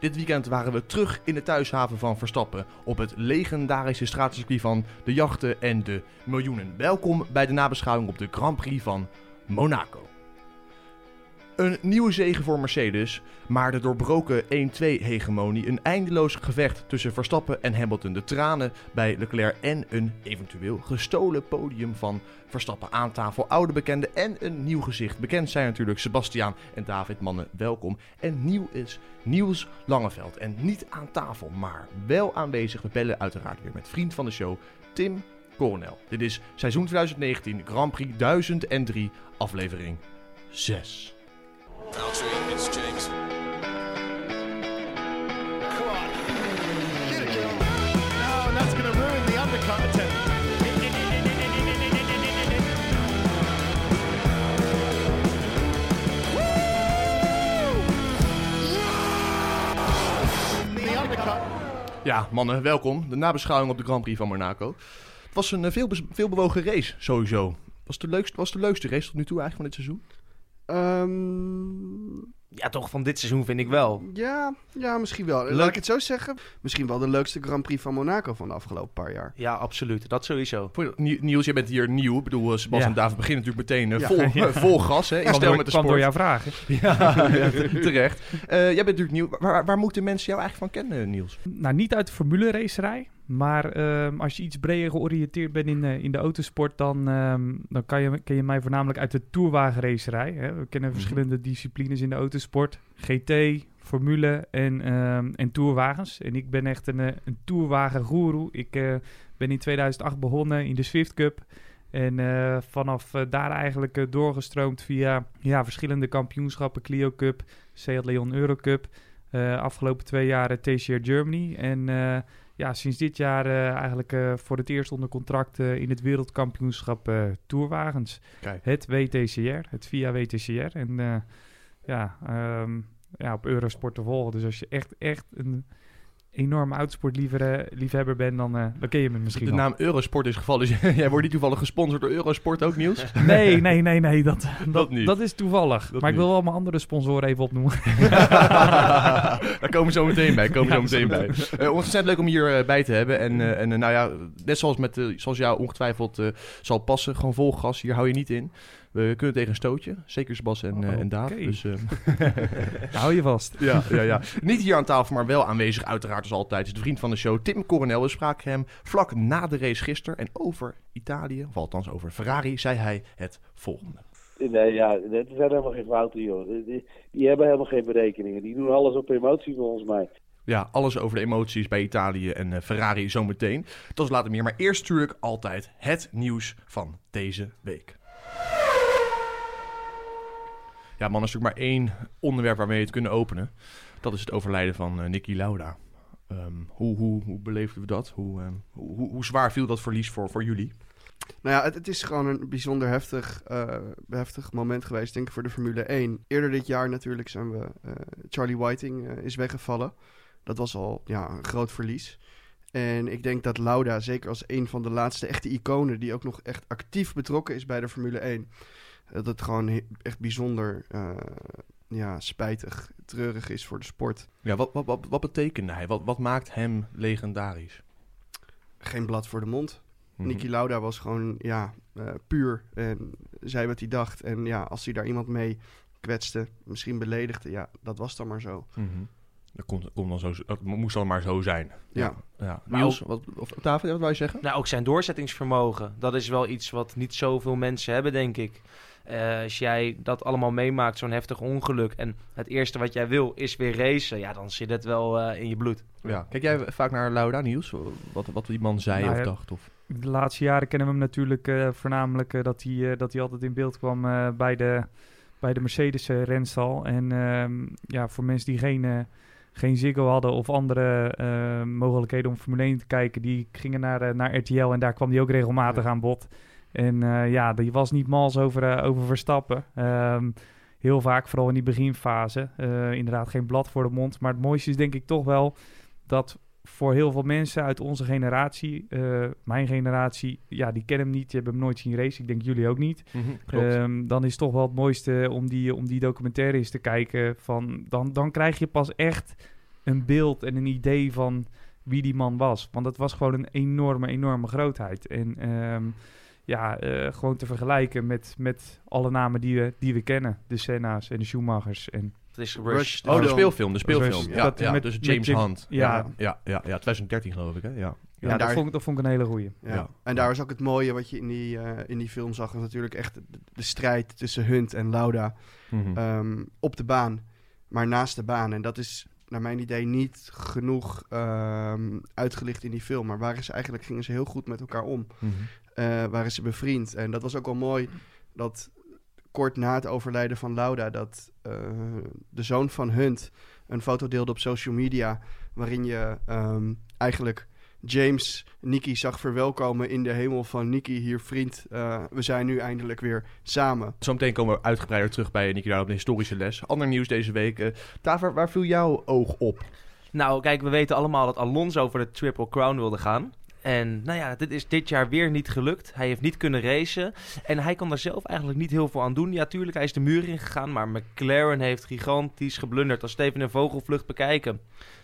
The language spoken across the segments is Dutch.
Dit weekend waren we terug in de thuishaven van Verstappen op het legendarische stratencircuit van de jachten en de miljoenen. Welkom bij de nabeschouwing op de Grand Prix van Monaco. Een nieuwe zege voor Mercedes, maar de doorbroken 1-2-hegemonie, een eindeloos gevecht tussen Verstappen en Hamilton, de tranen bij Leclerc en een eventueel gestolen podium van Verstappen aan tafel. Oude bekenden en een nieuw gezicht. Bekend zijn natuurlijk Sebastiaan en David Mannen, welkom. En nieuw is Niels Langeveld. En niet aan tafel, maar wel aanwezig. We bellen uiteraard weer met vriend van de show, Tim Coronel. Dit is seizoen 2019, Grand Prix 1003, aflevering 6. Valtteri, it's James. Come on. Get it, Joe. No, and that's going to ruin the undercut attempt. Undercut. Ja, mannen, welkom. De nabeschouwing op de Grand Prix van Monaco. Het was een eh, veel, veel bewogen race, sowieso. Was de leukste, was de leukste race tot nu toe eigenlijk van dit seizoen? Ehm, Ja, toch van dit seizoen vind ik wel. ja, ja, misschien wel. Leuk. Laat ik het zo zeggen. Misschien wel de leukste Grand Prix van Monaco van de afgelopen paar jaar. Ja, absoluut. Dat sowieso. Niels, jij bent hier nieuw. Ik bedoel, eh, Sebas Ja. en David beginnen natuurlijk meteen eh, Ja. vol, Ja. eh, vol gas. Hè, kwam stel door, met de kwam sport. door jouw vragen. Ja, ja, terecht. Eh, jij bent natuurlijk nieuw. Waar, waar- waar moeten mensen jou eigenlijk van kennen, Niels? Nou, niet uit de formule racerij. Maar ehm, als je iets breder georiënteerd bent in, de in de autosport, dan, ehm, dan kan je, ken je mij voornamelijk uit de tourwagenracerij. Hè. We kennen verschillende disciplines in de autosport. GT, formule en, ehm, en tourwagens. En ik ben echt een, eh, een tourwagengoeroe. Ik eh, ben in 2008 begonnen in de Swift Cup. En eh, vanaf eh, daar eigenlijk eh, doorgestroomd via ja, verschillende kampioenschappen. Clio Cup, Seat Leon Eurocup. Eh, afgelopen twee jaar TCR Germany. En eh, ja, sinds dit jaar eh, eigenlijk eh, voor het eerst onder contract eh, in het wereldkampioenschap Tourwagens. Kijk. Het WTCR, het VIA WTCR. En ja, ehm, ja, op Eurosport te volgen. Dus als je echt, echt een enorme autosportliefhebber bent, dan, eh, dan ken je me misschien De naam Eurosport is gevallen. Dus jij wordt niet toevallig gesponsord door Eurosport ook, Niels? Nee, nee, nee, nee, dat, dat, niet. dat is toevallig. Dat maar ik wil wel mijn andere sponsoren even opnoemen. Daar komen we zo meteen bij. Komen Ja, zo meteen bij. Eh ontzettend leuk om hier eh, bij te hebben. En, en nou ja, net zoals, met, zoals jou ongetwijfeld zal passen. Gewoon vol gas. Hier hou je niet in. We kunnen tegen een stootje. Zeker Sebas en, eh, en Daaf. Dus, eh, Hou je vast. ja, ja, ja. Niet hier aan tafel, maar wel aanwezig uiteraard als altijd. Is de vriend van de show, Tim Coronel. We spraken hem vlak na de race gisteren. En over Italië, of althans over Ferrari, zei hij het volgende. Nee, ja, dat zijn helemaal geen fouten, joh. Die, hebben helemaal geen berekeningen. Die doen alles op emotie, volgens mij. Ja, alles over de emoties bij Italië en eh, Ferrari zometeen. Dat is later meer. Maar eerst natuurlijk altijd het nieuws van deze week. Ja, man, er is natuurlijk maar één onderwerp waarmee we het kunnen openen. Dat is het overlijden van eh Nicky Lauda. Ehm, hoe, hoe, hoe beleefden we dat? Hoe, ehm, hoe, hoe, hoe zwaar viel dat verlies voor, voor jullie? Nou ja, het, het is gewoon een bijzonder heftig, eh, heftig moment geweest, denk ik, voor de Formule 1. Eerder dit jaar natuurlijk zijn we... eh, Charlie Whiting is weggevallen. Dat was al ja, een groot verlies. En ik denk dat Lauda, zeker als een van de laatste echte iconen... die ook nog echt actief betrokken is bij de Formule 1... dat het gewoon echt bijzonder eh, ja, spijtig, treurig is voor de sport. Ja, wat, wat, wat, wat betekende hij? Wat, wat maakt hem legendarisch? Geen blad voor de mond. Niki Lauda was gewoon, ja, eh, puur. En zei wat hij dacht. En ja, als hij daar iemand mee kwetste, misschien beledigde, ja, dat was dan maar zo. Mhm. Dat, kon, kon dan zo, dat moest dan maar zo zijn. Ja. ja. Maar Niels, wat, of David, wat wou je zeggen? Nou, ook zijn doorzettingsvermogen. Dat is wel iets wat niet zoveel mensen hebben, denk ik. Eh, als jij dat allemaal meemaakt, zo'n heftig ongeluk... en het eerste wat jij wil is weer racen... ja, dan zit het wel eh, in je bloed. Ja. Kijk jij vaak naar Lauda, Niels? Wat, wat die man zei Nou of dacht? Of... De laatste jaren kennen we hem natuurlijk eh, voornamelijk eh, dat, hij, eh, dat hij altijd in beeld kwam eh, bij de, bij de Mercedes-renstal. En ehm, ja, voor mensen die geen, eh, geen Ziggo hadden of andere eh, mogelijkheden om Formule 1 te kijken, die gingen naar, naar RTL en daar kwam hij ook regelmatig aan bod. En eh, ja, die was niet mals over, eh, over Verstappen. Ehm, heel vaak, vooral in die beginfase, eh, inderdaad geen blad voor de mond. Maar het mooiste is denk ik toch wel dat voor heel veel mensen uit onze generatie, mijn generatie, ja, die kennen hem niet, die hebben hem nooit zien racen. Ik denk jullie ook niet. Ehm, dan is het toch wel het mooiste om die, om die documentaire eens te kijken. Van, dan, dan krijg je pas echt een beeld en een idee van wie die man was. Want het was gewoon een enorme, enorme grootheid. En ehm, ja, eh, gewoon te vergelijken met, met alle namen die we, die we kennen. De Senna's en de Schumachers. En, Het is Rush. Rush. Oh, de speelfilm, de speelfilm. Rush. Ja, Dat ja, met- dus met James Jim- Hunt. ja. Ja, ja, ja, ja, 2013 geloof ik, hè? Ja. ja, dat, daar- vond, ik- dat vond ik een hele goeie. Ja. Ja. En daar was ook het mooie wat je in die, eh, in die film zag. was natuurlijk echt de, de strijd tussen Hunt en Lauda Mhm. ehm, op de baan. Maar naast de baan. En dat is naar mijn idee niet genoeg ehm, uitgelicht in die film. Maar waren ze eigenlijk, gingen ze heel goed met elkaar om. Mhm. eh, waren ze bevriend. En dat was ook wel mooi dat kort na het overlijden van Lauda... dat eh, de zoon van Hunt een foto deelde op social media... waarin je ehm, eigenlijk James Nicky zag verwelkomen in de hemel van Nicky, hier vriend. eh, we zijn nu eindelijk weer samen. Zometeen komen we uitgebreider terug bij Nicky daar op de historische les. Ander nieuws deze week. eh Taver, waar viel jouw oog op? Nou, kijk, we weten allemaal dat Alonso voor de Triple Crown wilde gaan. En nou ja, dit is dit jaar weer niet gelukt. Hij heeft niet kunnen racen. En hij kan daar zelf eigenlijk niet heel veel aan doen. Ja, tuurlijk, hij is de muur ingegaan. Maar McLaren heeft gigantisch geblunderd. Als we het even een vogelvlucht bekijken.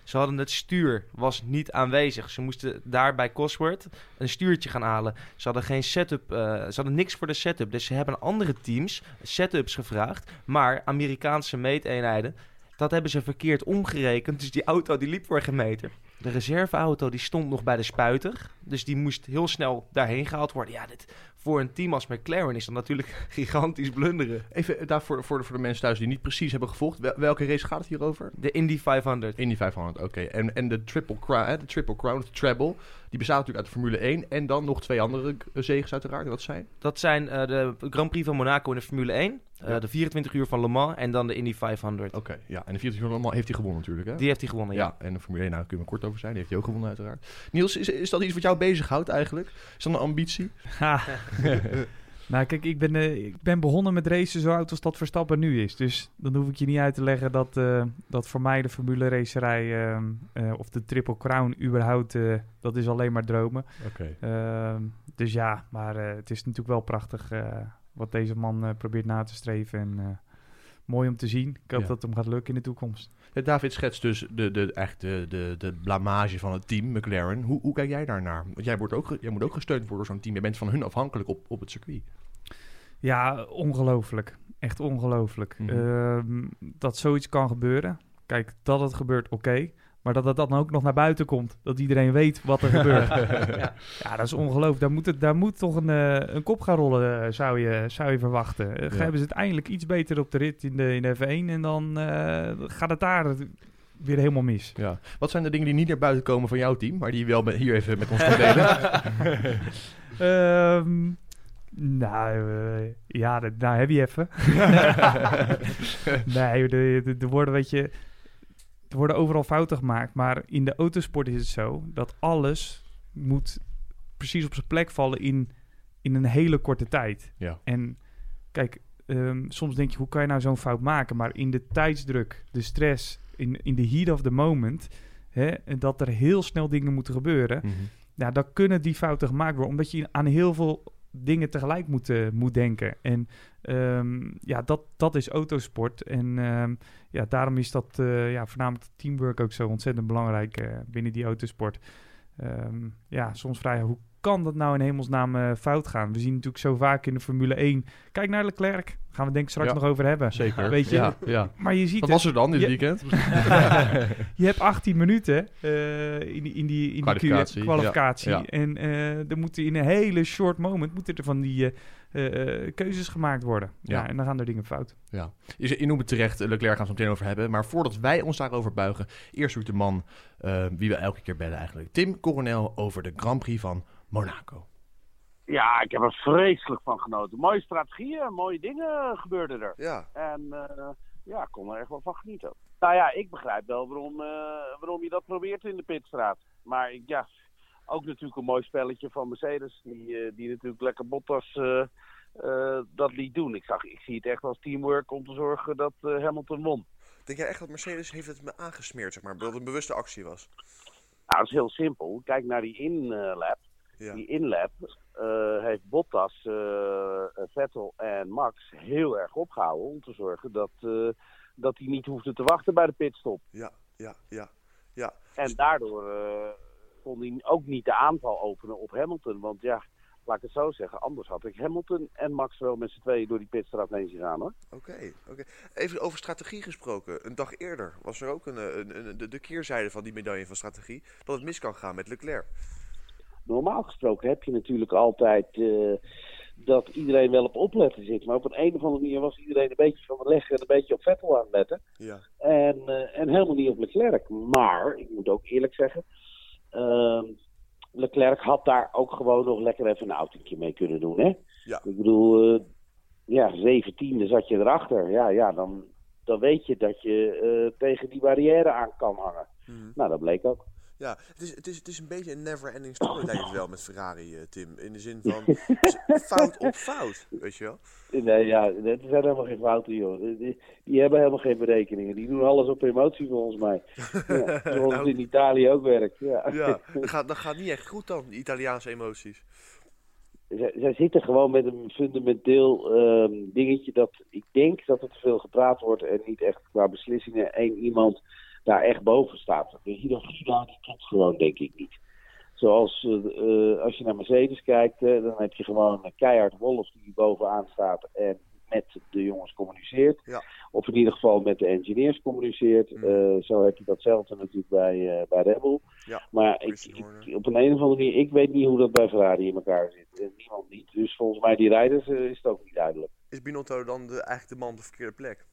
Ze hadden het stuur, was niet aanwezig. Ze moesten daar bij Cosworth een stuurtje gaan halen. Ze hadden geen setup, eh, ze hadden niks voor de setup. Dus ze hebben andere teams setups gevraagd. Maar Amerikaanse meeteenheden, dat hebben ze verkeerd omgerekend. Dus die auto die liep voor geen meter. De reserveauto die stond nog bij de spuiter. Dus die moest heel snel daarheen gehaald worden. Ja, dit, voor een team als McLaren is dat natuurlijk gigantisch blunderen. Even daarvoor voor, de, voor de mensen thuis die niet precies hebben gevolgd. Wel- welke race gaat het hier over? De Indy 500. Indy 500, oké. En, en de Triple Crown, hè, de Triple Crown, de treble, die bestaat natuurlijk uit de Formule 1 en dan nog twee andere eh, zegens uiteraard. Wat zijn? Dat zijn eh, de Grand Prix van Monaco in de Formule 1. eh, Ja. De 24 uur van Le Mans en dan de Indy 500. Oké, ja. En de 40 uur allemaal heeft hij gewonnen natuurlijk, hè? Die heeft hij gewonnen, ja. ja. en de Formule 1, nou, daar kunnen we kort over zijn. Die heeft hij ook gewonnen uiteraard. Niels, is, is dat iets wat jou bezighoudt eigenlijk? Is dat een ambitie? Ha. nou, kijk, ik ben, eh, ik ben begonnen met racen zo oud als dat Verstappen nu is. Dus dan hoef ik je niet uit te leggen dat, eh, dat voor mij de formule racerij eh, of de Triple Crown überhaupt, dat is alleen maar dromen. Oké. Ehm, dus ja, maar het is natuurlijk wel prachtig wat deze man probeert na te streven. En mooi om te zien. Ik hoop Ja. dat het hem gaat lukken in de toekomst. Ja, David schetst dus de, de, echt de, de, de blamage van het team, McLaren. Hoe, hoe kijk jij daarnaar? Want jij, wordt ook, jij moet ook gesteund worden door zo'n team. Je bent van hun afhankelijk op, op het circuit. Ja, ongelooflijk. Echt ongelooflijk. Mhm. Ehm, dat zoiets kan gebeuren. Kijk, dat het gebeurt, oké. Maar dat het dan ook nog naar buiten komt. Dat iedereen weet wat er gebeurt. ja. ja, dat is ongelooflijk. Daar moet, het, daar moet toch een, eh, een kop gaan rollen, eh, zou je, zou je verwachten. Eh, Ja. Hebben ze het eindelijk iets beter op de rit in de, in de F1. En dan eh, gaat het daar weer helemaal mis. Ja. Wat zijn de dingen die niet naar buiten komen van jouw team, maar die je wel met- hier even met ons kan delen? Ehm, nou, ja, dat, nou heb je even. nee, er worden, weet je, er worden overal fouten gemaakt. Maar in de autosport is het zo dat alles moet precies op zijn plek vallen in, in een hele korte tijd. ja. En kijk, ehm, soms denk je, hoe kan je nou zo'n fout maken? Maar in de tijdsdruk, de stress, in, in de heat of the moment... Hè, en dat er heel snel dingen moeten gebeuren Mhm. ja, dan kunnen die fouten gemaakt worden. Omdat je aan heel veel dingen tegelijk moet, eh, moet denken. En ehm, ja, dat, dat is autosport. En ehm, ja, daarom is dat eh, ja, voornamelijk teamwork ook zo ontzettend belangrijk eh, binnen die autosport. Ehm, ja, soms vraag je, hoe kan dat nou in hemelsnaam eh, fout gaan? We zien natuurlijk zo vaak in de Formule 1. Kijk naar Leclerc. Gaan we denk ik straks Ja. nog over hebben. Zeker. Weet je, Ja, ja. Maar je ziet Wat het. was er dan dit Je- weekend? Je hebt 18 minuten eh, in, die- in die, in Kwalificatie, die kwalificatie. En eh, er moeten in een hele short moment moeten er van die eh, eh, keuzes gemaakt worden. Ja. Ja. en dan gaan er dingen fout. Ja. Je, je noemt het terecht, eh, Leclerc gaan we het meteen over hebben. Maar voordat wij ons daarover buigen, eerst doet de man eh, wie we elke keer bellen eigenlijk. Tim Coronel over de Grand Prix van Monaco. Ja, ik heb er vreselijk van genoten. Mooie strategieën, mooie dingen gebeurden er. Ja. En eh, ja, ik kon er echt wel van genieten. Nou ja, ik begrijp wel waarom, eh, waarom je dat probeert in de pitstraat. Maar ik- ja, ook natuurlijk een mooi spelletje van Mercedes. Die, eh, die natuurlijk lekker Bottas eh, eh, dat liet doen. Ik, zag, ik zie het echt als teamwork om te zorgen dat Hamilton won. Denk jij echt dat Mercedes heeft het me aangesmeerd, zeg maar, dat het een bewuste actie was? Nou, dat is heel simpel. Kijk naar die in-lap. Ja. Die inlap heeft Bottas, Vettel en Max heel erg opgehouden om te zorgen dat, eh, dat hij niet hoefde te wachten bij de pitstop. Ja, ja, ja. Ja. En daardoor eh, kon hij ook niet de aanval openen op Hamilton. Want ja, laat ik het zo zeggen, anders had ik Hamilton en Max wel met z'n tweeën door die pitstraat heen gegaan hoor. Oké, oké. Even over strategie gesproken. Een dag eerder was er ook een, eh, een, een- de, de keerzijde van die medaille van strategie. Dat het mis kan gaan met Leclerc. Normaal gesproken heb je natuurlijk altijd eh, dat iedereen wel op opletten zit. Maar op een, een of andere manier was iedereen een beetje van de leg en een beetje op Vettel aan het letten. Ja. En, eh, en helemaal niet op Leclerc. Maar, ik moet ook eerlijk zeggen, Leclerc had daar ook gewoon nog lekker even een autootje mee kunnen doen. Hè? Ja. Ik bedoel, eh, ja, zeventiende zat je erachter. Ja, ja dan, dan weet je dat je eh, tegen die barrière aan kan hangen. Mhm. Nou, dat bleek ook. Ja, het is, het, is, het is een beetje een never-ending story lijkt het wel met Ferrari, eh, Tim. In de zin van fout op fout, weet je wel? Nee, ja, het zijn helemaal geen fouten, joh. Die, die hebben helemaal geen berekeningen. Die doen alles op emotie, volgens mij. Ja, zoals het in Italië ook werkt. Ja. Ja, dat gaat, dat gaat niet echt goed dan, die Italiaanse emoties. zij, zij zitten gewoon met een fundamenteel ehm, dingetje dat ik denk dat er te veel gepraat wordt en niet echt qua beslissingen één iemand daar echt boven staat. De hiërarchie daar die klopt gewoon denk ik niet. Zoals eh, eh, als je naar Mercedes kijkt, eh, dan heb je gewoon een keihard Wolf die bovenaan staat en met de jongens communiceert. Ja. Of in ieder geval met de engineers communiceert. Mm. Zo heb je datzelfde natuurlijk bij, bij Red Bull. Ja, Maar ik, ik- op een, een of andere manier, ik weet niet hoe dat bij Ferrari in elkaar zit. Niemand niet. Dus volgens mij die rijders is het ook niet duidelijk. Is Binotto dan de, eigenlijk de man op de verkeerde plek?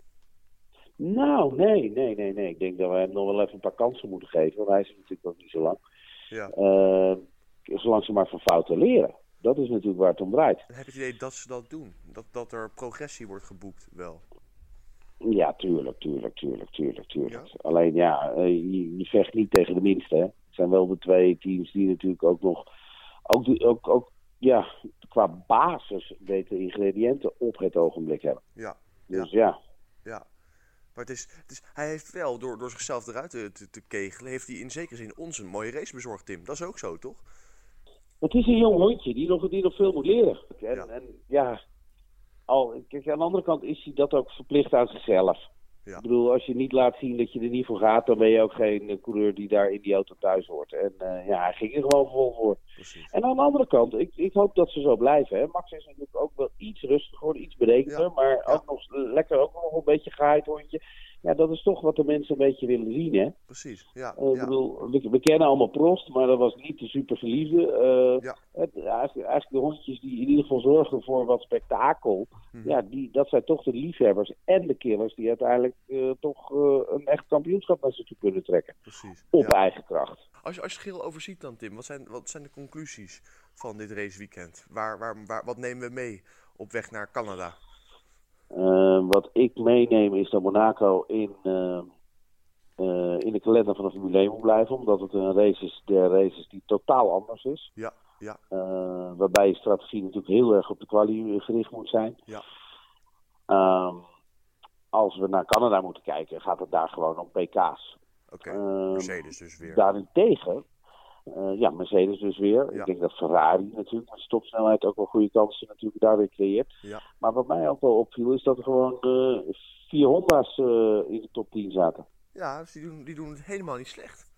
Nou, nee, nee, nee, nee. Ik denk dat we hem nog wel even een paar kansen moeten geven. Want hij is natuurlijk nog niet zo lang. Ja. Eh, zolang ze maar van fouten leren. Dat is natuurlijk waar het om draait. Dan heb je het idee dat ze dat doen. Dat, dat er progressie wordt geboekt, wel. Ja, tuurlijk, tuurlijk, tuurlijk, tuurlijk, tuurlijk. Ja. Alleen ja, eh, je, je vecht niet tegen de minste. Hè. Het zijn wel de twee teams die natuurlijk ook nog, ook, ook, ook ja, qua basis betere ingrediënten op het ogenblik hebben. Ja, Dus ja, ja. Maar het is, het is, hij heeft wel, door, door zichzelf eruit te, te, kegelen, heeft hij in zekere zin ons een mooie race bezorgd, Tim. Dat is ook zo, toch? het is een jong hondje die nog, die nog veel moet leren. En Ja. en, ja al, kijk, aan de andere kant is hij dat ook verplicht aan zichzelf. Ja. Ik bedoel, als je niet laat zien dat je er niet voor gaat, dan ben je ook geen coureur die daar in die auto thuis hoort. En eh, ja, hij ging er gewoon vol voor. Precies. En aan de andere kant, ik, ik hoop dat ze zo blijven. Hè. Max is natuurlijk ook wel iets rustiger geworden, iets berekener. Ja. Maar Ja. ook nog lekker ook nog een beetje gehaaid hondje. Ja, dat is toch wat de mensen een beetje willen zien, hè. Precies, ja. Eh, ik ja. bedoel, we, we kennen allemaal Prost, maar dat was niet de super verliefde. Eh, Ja. het, eigenlijk, eigenlijk de hondjes die in ieder geval zorgen voor wat spektakel. Mhm. Ja, die, dat zijn toch de liefhebbers en de killers die uiteindelijk eh, toch een echt kampioenschap naar zich toe kunnen trekken. Precies. Op ja. eigen kracht. Als je, als je het geheel overziet dan, Tim, wat zijn, wat zijn de conclusies van dit raceweekend? Waar, waar, waar, wat nemen we mee op weg naar Canada? Eh, wat ik meeneem is dat Monaco in, eh, eh, in de kalender van de Formule 1 moet blijven. Omdat het een race is, de race is die totaal anders is. Ja, ja, waarbij je strategie natuurlijk heel erg op de kwalie gericht moet zijn. Ja. Ehm, als we naar Canada moeten kijken, gaat het daar gewoon om PK's. oké. Ehm, Mercedes dus weer. Daarentegen, eh, ja, Mercedes dus weer. Ja. Ik denk dat Ferrari natuurlijk met stopsnelheid ook wel goede kansen natuurlijk daar weer creëert. Ja, Maar wat mij ook wel opviel is dat er gewoon eh, vier Honda's eh, in de top 10 zaten. ja dus die, doen, die doen het helemaal niet slecht.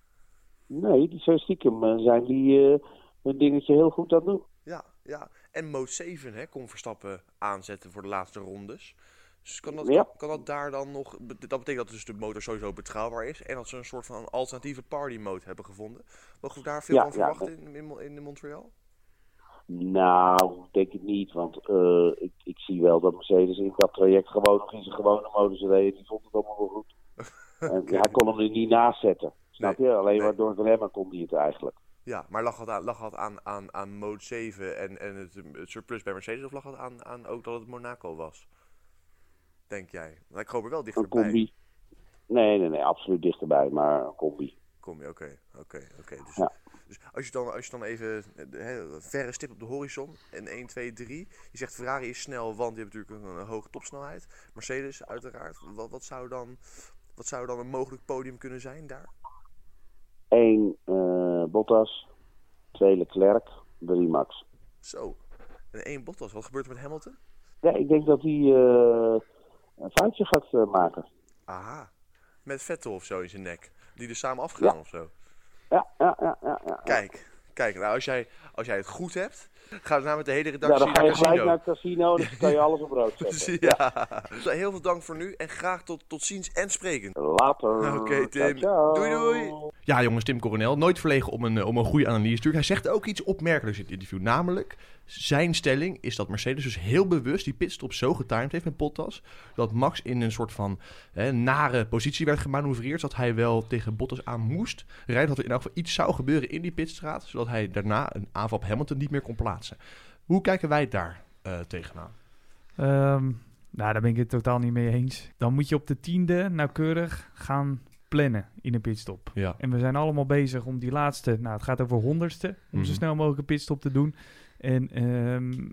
Nee, die zijn stiekem zijn die hun dingetje heel goed aan het doen. Ja, ja. En Mode 7 hè, kon Verstappen aanzetten voor de laatste rondes. Dus kan dat, Ja. kan, dat daar dan nog... Dat betekent dat dus de motor sowieso betrouwbaar is. En dat ze een soort van alternatieve party mode hebben gevonden. Mogen we daar veel Ja, van ja. verwachten in, in, Mo- in Montreal? Nou, denk ik niet, want eh, ik, ik zie wel dat Mercedes in dat traject gewoon nog in zijn gewone modus reed. Die vond het allemaal wel goed. En hij kon hem er niet naast zetten. Snap je? Alleen nee. maar door het remmen kon hij het eigenlijk. Ja, maar lag het aan, lag het aan, aan, aan Mode 7 en, en het, het surplus bij Mercedes? Of lag het aan, aan ook dat het Monaco was? Denk jij? Want ik hoop er wel Een dichterbij. combi. Nee, nee, nee, absoluut dichterbij, maar een combi. Kom je, oké, oké, oké. Dus, Ja. dus als je dan, als je dan even hè, verre stip op de horizon en 1, 2, 3. Je zegt Ferrari is snel, want die heeft natuurlijk een, een hoge topsnelheid. Mercedes uiteraard. Wat, wat, zou dan, wat zou dan een mogelijk podium kunnen zijn daar? Eén eh, Bottas, twee Leclerc, drie Max. Zo. En één Bottas. Wat gebeurt er met Hamilton? Ja, ik denk dat hij eh, een foutje gaat eh, maken. Aha. Met Vettel of zo in zijn nek. die er samen afgaan Ja. of zo. Ja, ja, ja, ja. ja. Kijk, kijk, nou als jij, als jij het goed hebt, gaan we nou met de hele Ja, redactie dan ga naar je gelijk casino. naar het casino, dus dan kan je alles op rood zetten. ja. Heel veel dank voor nu en graag tot, tot ziens en spreken. Later. Oké, Tim. Ciao, ciao. Doei, doei. Ja, jongens, Tim Coronel, nooit verlegen om een, eh, om een goede analyse te doen. Hij zegt ook iets opmerkelijks in het interview. Namelijk, zijn stelling is dat Mercedes dus heel bewust die pitstop zo getimed heeft met Bottas. Dat Max in een soort van hè, nare positie werd gemanoeuvreerd. Zodat hij wel tegen Bottas aan moest rijden. Dat er in elk geval iets zou gebeuren in die pitstraat. Zodat hij daarna een aanval op Hamilton niet meer kon plaatsen. Hoe kijken wij daar eh, tegenaan? Ehm, nou, daar ben ik het totaal niet mee eens. Dan moet je op de tiende nauwkeurig gaan plannen in een pitstop. Ja. En we zijn allemaal bezig om die laatste, nou het gaat over honderdste, om Mhm. zo snel mogelijk een pitstop te doen. En ehm,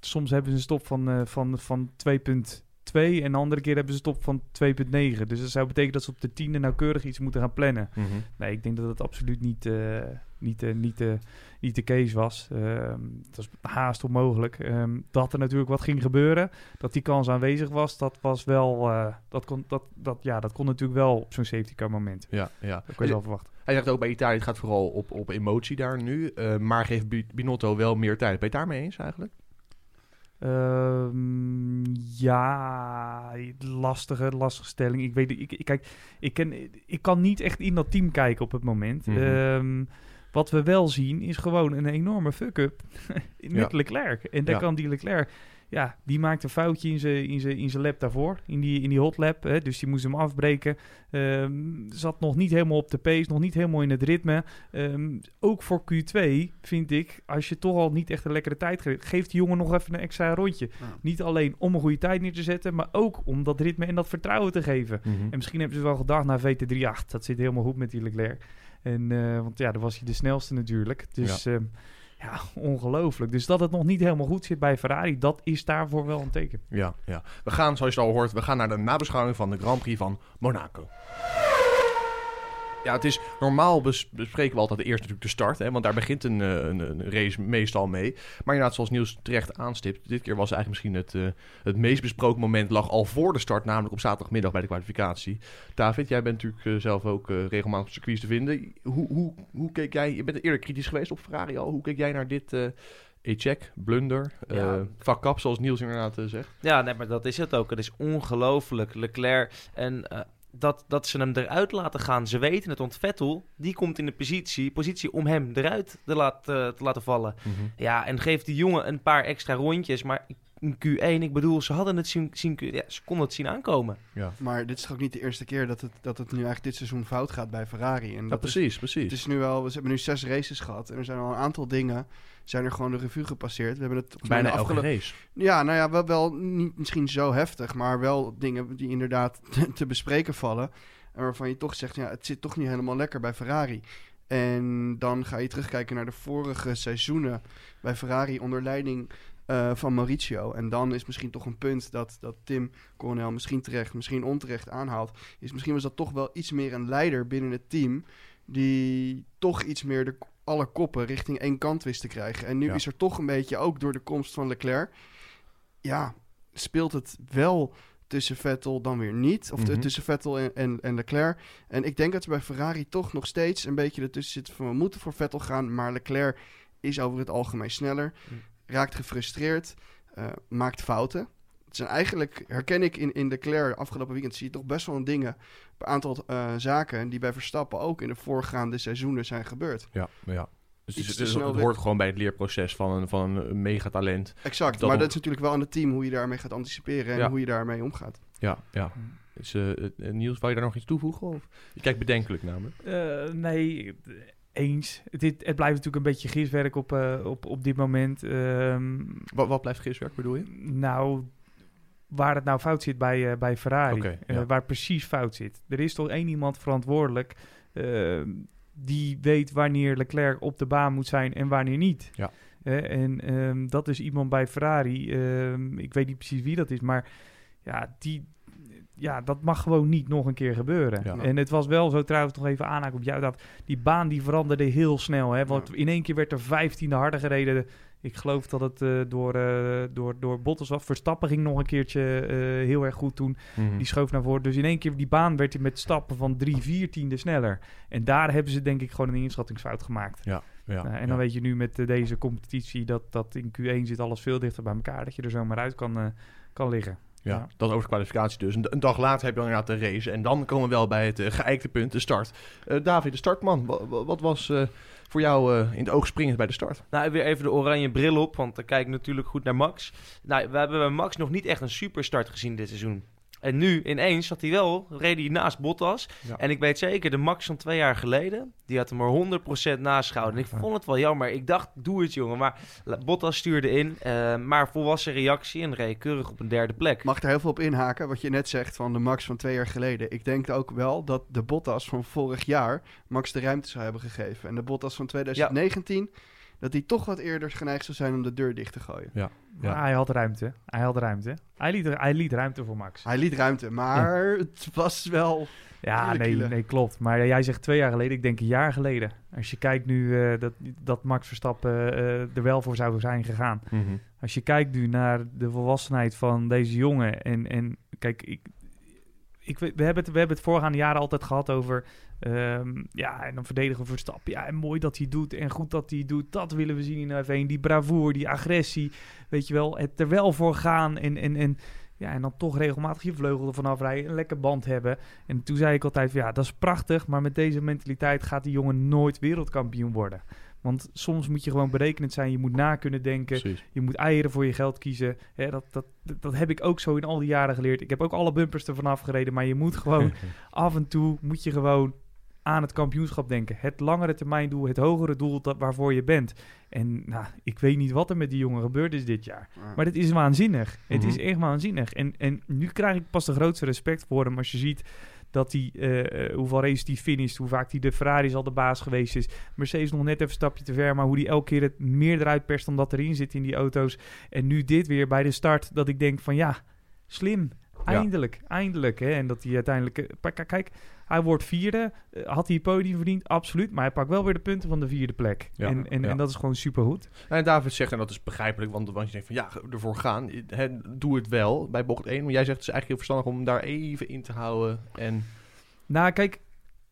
soms hebben ze een stop van, eh, van, van 2.2 en de andere keer hebben ze een stop van 2.9. Dus dat zou betekenen dat ze op de tiende nauwkeurig iets moeten gaan plannen. Nee, ik denk dat het absoluut niet, eh, niet, eh, niet, eh, niet de case was. Ehm het was haast onmogelijk. Ehm, dat er natuurlijk wat ging gebeuren, dat die kans aanwezig was, dat was wel, eh, dat, kon, dat, dat, ja, dat kon natuurlijk wel op zo'n safety car moment. Ja, ja. Dat kon je wel verwachten. Hij zegt ook bij Italië, het gaat vooral op, op emotie daar nu. maar geeft Bi- Binotto wel meer tijd. Ben je het daarmee eens eigenlijk? Ehm, ja, lastige, lastige stelling. Ik weet, ik, ik, kijk, ik, ken, ik kan niet echt in dat team kijken op het moment. Mhm. Wat we wel zien is gewoon een enorme fuck-up met Ja. Leclerc. En daar Ja. kan die Leclerc, ja, die maakt een foutje in zijn in zijn in zijn lap daarvoor, in die, in die hot lap. Hè, dus die moest hem afbreken. Ehm, zat nog niet helemaal op de pace, nog niet helemaal in het ritme. Ehm, ook voor Q2 vind ik, als je toch al niet echt een lekkere tijd geeft, geeft die jongen nog even een extra rondje. Ja. Niet alleen om een goede tijd neer te zetten, maar ook om dat ritme en dat vertrouwen te geven. En misschien hebben ze wel gedacht na VT3, ach, dat zit helemaal goed met die Leclerc. En, eh, want ja, dan was hij de snelste natuurlijk. Dus ja, ja ongelooflijk. Dus dat het nog niet helemaal goed zit bij Ferrari, dat is daarvoor wel een teken. Ja, ja. We gaan, zoals je al hoort, we gaan naar de nabeschouwing van de Grand Prix van Monaco. Ja, het is normaal bes- bespreken we altijd eerst natuurlijk de start, hè, want daar begint een, eh, een, een race meestal mee. Maar inderdaad, zoals Niels terecht aanstipt, dit keer was eigenlijk misschien het, eh, het meest besproken moment lag al voor de start, namelijk op zaterdagmiddag bij de kwalificatie. David, jij bent natuurlijk eh, zelf ook regelmatig op circuits te vinden. Hoe, hoe, hoe keek jij, je bent eerder kritisch geweest op Ferrari al, hoe keek jij naar dit e-check, blunder, Ja. fuck-up, zoals Niels inderdaad zegt? Ja, nee, maar dat is het ook. Het is ongelooflijk. Leclerc en dat, dat ze hem eruit laten gaan. Ze weten het, want Vettel, die komt in de positie, positie om hem eruit te, laat, eh, te laten vallen. Ja, en geeft die jongen een paar extra rondjes. Maar in Q1, ik bedoel, ze hadden het zien, zien ja, ze konden het zien aankomen. Maar dit is toch ook niet de eerste keer dat het, dat het nu eigenlijk dit seizoen fout gaat bij Ferrari. En Ja, dat is, precies, precies. het is nu wel, we hebben nu zes races gehad en er zijn al een aantal dingen, zijn er gewoon de revue gepasseerd. We hebben het Bijna elke race. Ja, nou ja, wel, wel niet misschien zo heftig, maar wel dingen die inderdaad te, te bespreken vallen. En waarvan je toch zegt, ja, het zit toch niet helemaal lekker bij Ferrari. En dan ga je terugkijken naar de vorige seizoenen bij Ferrari onder leiding eh, van Mauricio. En dan is misschien toch een punt dat, dat Tim Coronel misschien terecht, misschien onterecht aanhaalt. Is misschien was dat toch wel iets meer een leider binnen het team. Die toch iets meer de, alle koppen richting één kant wist te krijgen. En nu Ja. is er toch een beetje, ook door de komst van Leclerc. Ja, speelt het wel tussen Vettel dan weer niet. Of Mhm. tussen Vettel en, en, en Leclerc. En ik denk dat er bij Ferrari toch nog steeds een beetje ertussen zit van... we moeten voor Vettel gaan, maar Leclerc is over het algemeen sneller. Mm. Raakt gefrustreerd, eh, maakt fouten. Het zijn eigenlijk, herken ik in, in Leclerc afgelopen weekend... zie je toch best wel een dingen, een aantal eh, zaken... die bij Verstappen ook in de voorgaande seizoenen zijn gebeurd. Ja, ja. Dus het, hoort gewoon bij het leerproces van een, van een megatalent. Exact, Dat maar dat is natuurlijk wel aan het team... hoe je daarmee gaat anticiperen en Ja. hoe je daarmee omgaat. Ja, ja. Dus, eh, Niels, wou je daar nog iets toevoegen? Of? Je kijkt bedenkelijk namelijk. Eh, nee, eens. Het, het blijft natuurlijk een beetje giswerk op, eh, op, op dit moment. Ehm, Wat, wat blijft giswerk, bedoel je? nou, waar het nou fout zit bij, eh, bij Ferrari. Eh, waar precies fout zit. Er is toch één iemand verantwoordelijk ehm, die weet wanneer Leclerc op de baan moet zijn en wanneer niet. Ja. En ehm, dat is iemand bij Ferrari. ik weet niet precies wie dat is, maar ja, die, ja, dat mag gewoon niet nog een keer gebeuren. Ja. En het was wel zo trouwens nog even aanhaken op jou. Dat die baan die veranderde heel snel. Hè, want in één keer werd er vijftiende harder gereden Ik geloof dat het eh, door, eh, door, door Bottas was. Verstappen ging nog een keertje eh, heel erg goed toen. Mhm. Die schoof naar voren. Dus in één keer die baan werd hij met stappen van drie, vier tiende sneller. En daar hebben ze denk ik gewoon een inschattingsfout gemaakt. Ja, Nou, en ja. dan weet je nu met deze competitie dat, dat in Q1 zit alles veel dichter bij elkaar. Dat je er zomaar uit kan, kan liggen. Ja, Ja. dat over de kwalificatie dus. Een, een dag later heb je dan inderdaad de race. En dan komen we wel bij het eh, geëikte punt, de start. Eh, David, de startman. Wa- wa- wat was eh, voor jou eh, in het oog springend bij de start? Nou, weer even de oranje bril op, want dan kijk ik natuurlijk goed naar Max. Nou, we hebben bij Max nog niet echt een superstart gezien dit seizoen. En nu ineens zat hij wel, reed hij naast Bottas. Ja. En ik weet zeker, de Max van twee jaar geleden, die had hem er 100% naast gehouden. En ik vond het wel jammer. Ik dacht, doe het jongen. Maar Bottas stuurde in, eh, maar volwassen reactie en reed keurig op een derde plek. Mag er heel veel op inhaken, wat je net zegt van de Max van twee jaar geleden. Ik denk ook wel dat de Bottas van vorig jaar Max de ruimte zou hebben gegeven. En de Bottas van 2019, dat hij toch wat eerder geneigd zou zijn om de deur dicht te gooien. Ja. Maar hij had ruimte. Hij had ruimte. Hij liet, hij liet ruimte voor Max. Hij liet ruimte, maar het was wel... Ja, nee, nee, klopt. Maar jij zegt twee jaar geleden, ik denk een jaar geleden. Als je kijkt nu eh, dat, dat Max Verstappen eh, er wel voor zou zijn gegaan. Als je kijkt nu naar de volwassenheid van deze jongen. En, en kijk, ik, ik, we, hebben het, we hebben het voorgaande jaren altijd gehad over. ehm, ja, en dan verdedigen we Verstappen. Ja, en mooi dat hij doet. En goed dat hij doet. Dat willen we zien in F1. Die bravoure, die agressie. Weet je wel, het er wel voor gaan. En, en, en, ja, en dan toch regelmatig je vleugel ervan afrijden. Een lekker band hebben. En toen zei ik altijd: van, ja, dat is prachtig. Maar met deze mentaliteit gaat die jongen nooit wereldkampioen worden. Want soms moet je gewoon berekenend zijn. Je moet na kunnen denken. Precies. Je moet eieren voor je geld kiezen. Hè, dat, dat, dat heb ik ook zo in al die jaren geleerd. Ik heb ook alle bumpers ervan afgereden. Maar je moet gewoon af en toe moet je gewoon aan het kampioenschap denken. Het langere termijn doel, het hogere doel dat, waarvoor je bent. En nou, ik weet niet wat er met die jongen gebeurd is dit jaar. Maar dit is waanzinnig. Het is Mhm. echt waanzinnig. En, en nu krijg ik pas de grootste respect voor hem als je ziet dat hij, eh, eh, hoeveel races hij finisht, hoe vaak hij de Ferraris al de baas geweest is. Mercedes nog net even een stapje te ver, maar hoe hij elke keer het meer eruit perst dan dat erin zit in die auto's. En nu dit weer bij de start, dat ik denk van ja, slim. Eindelijk, eindelijk. Hè? En dat hij uiteindelijk... eh, Kijk, hij wordt vierde. Eh, had hij het podium verdiend? Absoluut. Maar hij pakt wel weer de punten van de vierde plek. Ja, en, en, ja. en dat is gewoon supergoed. En David zegt, en dat is begrijpelijk, want, want je denkt van ja, ervoor gaan. Doe het wel bij bocht 1. Maar jij zegt het is eigenlijk heel verstandig om hem daar even in te houden. En Nou, kijk,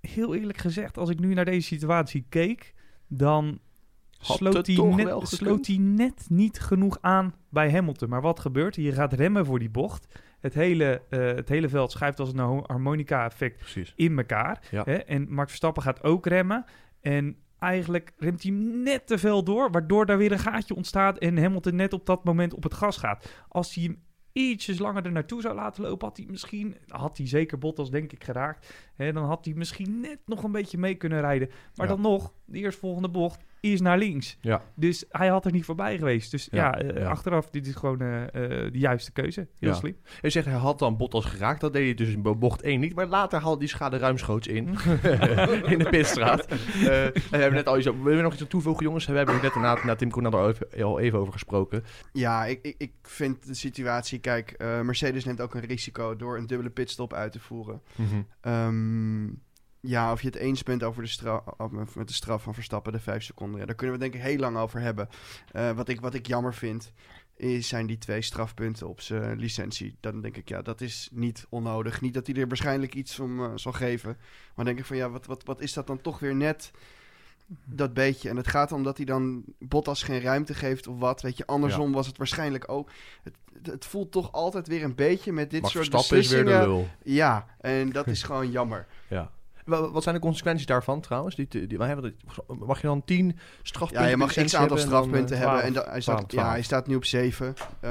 heel eerlijk gezegd, als ik nu naar deze situatie keek, dan Had sloot hij, net, sloot hij net niet genoeg aan bij Hamilton. Maar wat gebeurt? Je gaat remmen voor die bocht. Het hele, eh, het hele veld schuift als een harmonica-effect in elkaar. Ja. Hè? En Max Verstappen gaat ook remmen. En eigenlijk remt hij net te veel door, waardoor daar weer een gaatje ontstaat en Hamilton net op dat moment op het gas gaat. Als hij hem ietsjes langer er naartoe zou laten lopen, had hij misschien, had hij zeker Bottas denk ik geraakt, hè, dan had hij misschien net nog een beetje mee kunnen rijden. Maar Ja. dan nog, de eerstvolgende bocht is naar links. Ja. Dus hij had er niet voorbij geweest. Dus Ja, ja, eh, ja. achteraf, dit is gewoon eh, eh, de juiste keuze. Heel Ja. slim. Je zegt hij had dan Bottas geraakt. Dat deed hij dus in bocht 1 niet. Maar later haalde die schade ruimschoots in. in de pitstraat. Eh, en we hebben net al iets we nog iets aan toevoegen, jongens? We hebben er net na, na Tim Koen al even, al even over gesproken. Ja, ik, ik, ik vind de situatie... Kijk, eh, Mercedes neemt ook een risico door een dubbele pitstop uit te voeren. Ehm, ja, of je het eens bent over de straf, met de straf van Verstappen, de vijf seconden. Ja, daar kunnen we denk ik heel lang over hebben. Eh, wat, ik, wat ik jammer vind, is, zijn die twee strafpunten op zijn licentie. Dan denk ik, ja, dat is niet onnodig. Niet dat hij er waarschijnlijk iets om eh, zal geven. Maar denk ik van, ja, wat, wat, wat is dat dan toch weer net dat beetje? En het gaat om dat hij dan Bottas geen ruimte geeft of wat. Weet je, andersom was het waarschijnlijk ook... Het, het, voelt toch altijd weer een beetje met dit Max soort Verstappen is weer beslissingen... de lul. Ja, en dat is gewoon jammer. Ja. Wa- Wat zijn de consequenties daarvan trouwens? Die, die, wij hebben het- mag je dan 10 strafpunten Ja, je mag x aantal hebben en dan, strafpunten eh, hebben. 12? En da- hij, staat, 12, ja, 12. hij staat nu op 7. nou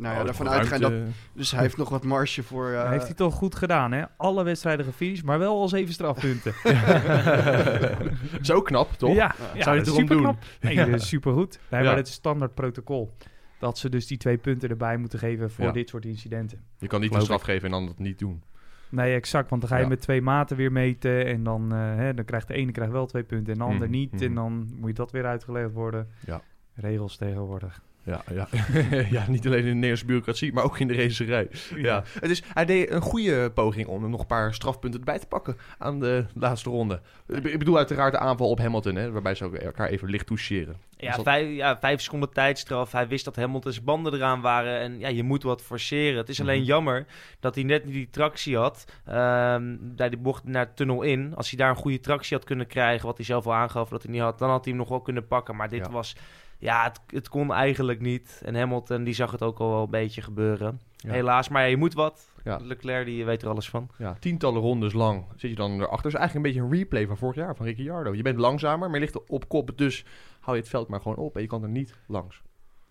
ja, Oh, daarvan dat uitgaan dat... ruimte. Dus hij heeft nog wat marge voor... eh, heeft hij toch goed gedaan, hè? Alle wedstrijden gefinished, maar wel al zeven strafpunten. Zo knap, toch? Ja, Zou ja je het erom doen? Nee, supergoed. Ja. maar het is standaard protocol. Dat ze dus die twee punten erbij moeten geven voor Ja. dit soort incidenten. Je kan niet een straf geven en dan dat niet doen. Nee, exact. Want dan ga je Ja. met twee maten weer meten. En dan, eh, hè, dan krijgt de ene krijgt wel twee punten en de ander Mhm, niet. mhm. En dan moet je dat weer uitgelegd worden. Ja. Regels tegenwoordig. Ja, ja. ja, niet alleen in de Nederlandse bureaucratie, maar ook in de racerij. Ja. Het is, hij deed een goede poging om er nog een paar strafpunten erbij te pakken aan de laatste ronde. Ik bedoel uiteraard de aanval op Hamilton, hè, waarbij ze ook elkaar even licht toucheren. Ja, dat- vijf, ja, vijf seconden tijdstraf. Hij wist dat Hamilton's banden eraan waren. En ja, je moet wat forceren. Het is alleen Mhm. jammer dat hij net niet die tractie had. ehm, bij die bocht naar de tunnel in. Als hij daar een goede tractie had kunnen krijgen, wat hij zelf al aangaf dat hij niet had, dan had hij hem nog wel kunnen pakken. Maar dit Ja. was, ja, het, het kon eigenlijk niet. En Hamilton, die zag het ook al wel een beetje gebeuren. Ja. Helaas, maar ja, je moet wat. Ja. Leclerc, die weet er alles van. Ja, tientallen rondes lang zit je dan erachter. Het is eigenlijk een beetje een replay van vorig jaar van Ricciardo. Je bent langzamer, maar je ligt op kop, dus hou je het veld maar gewoon op en je kan er niet langs.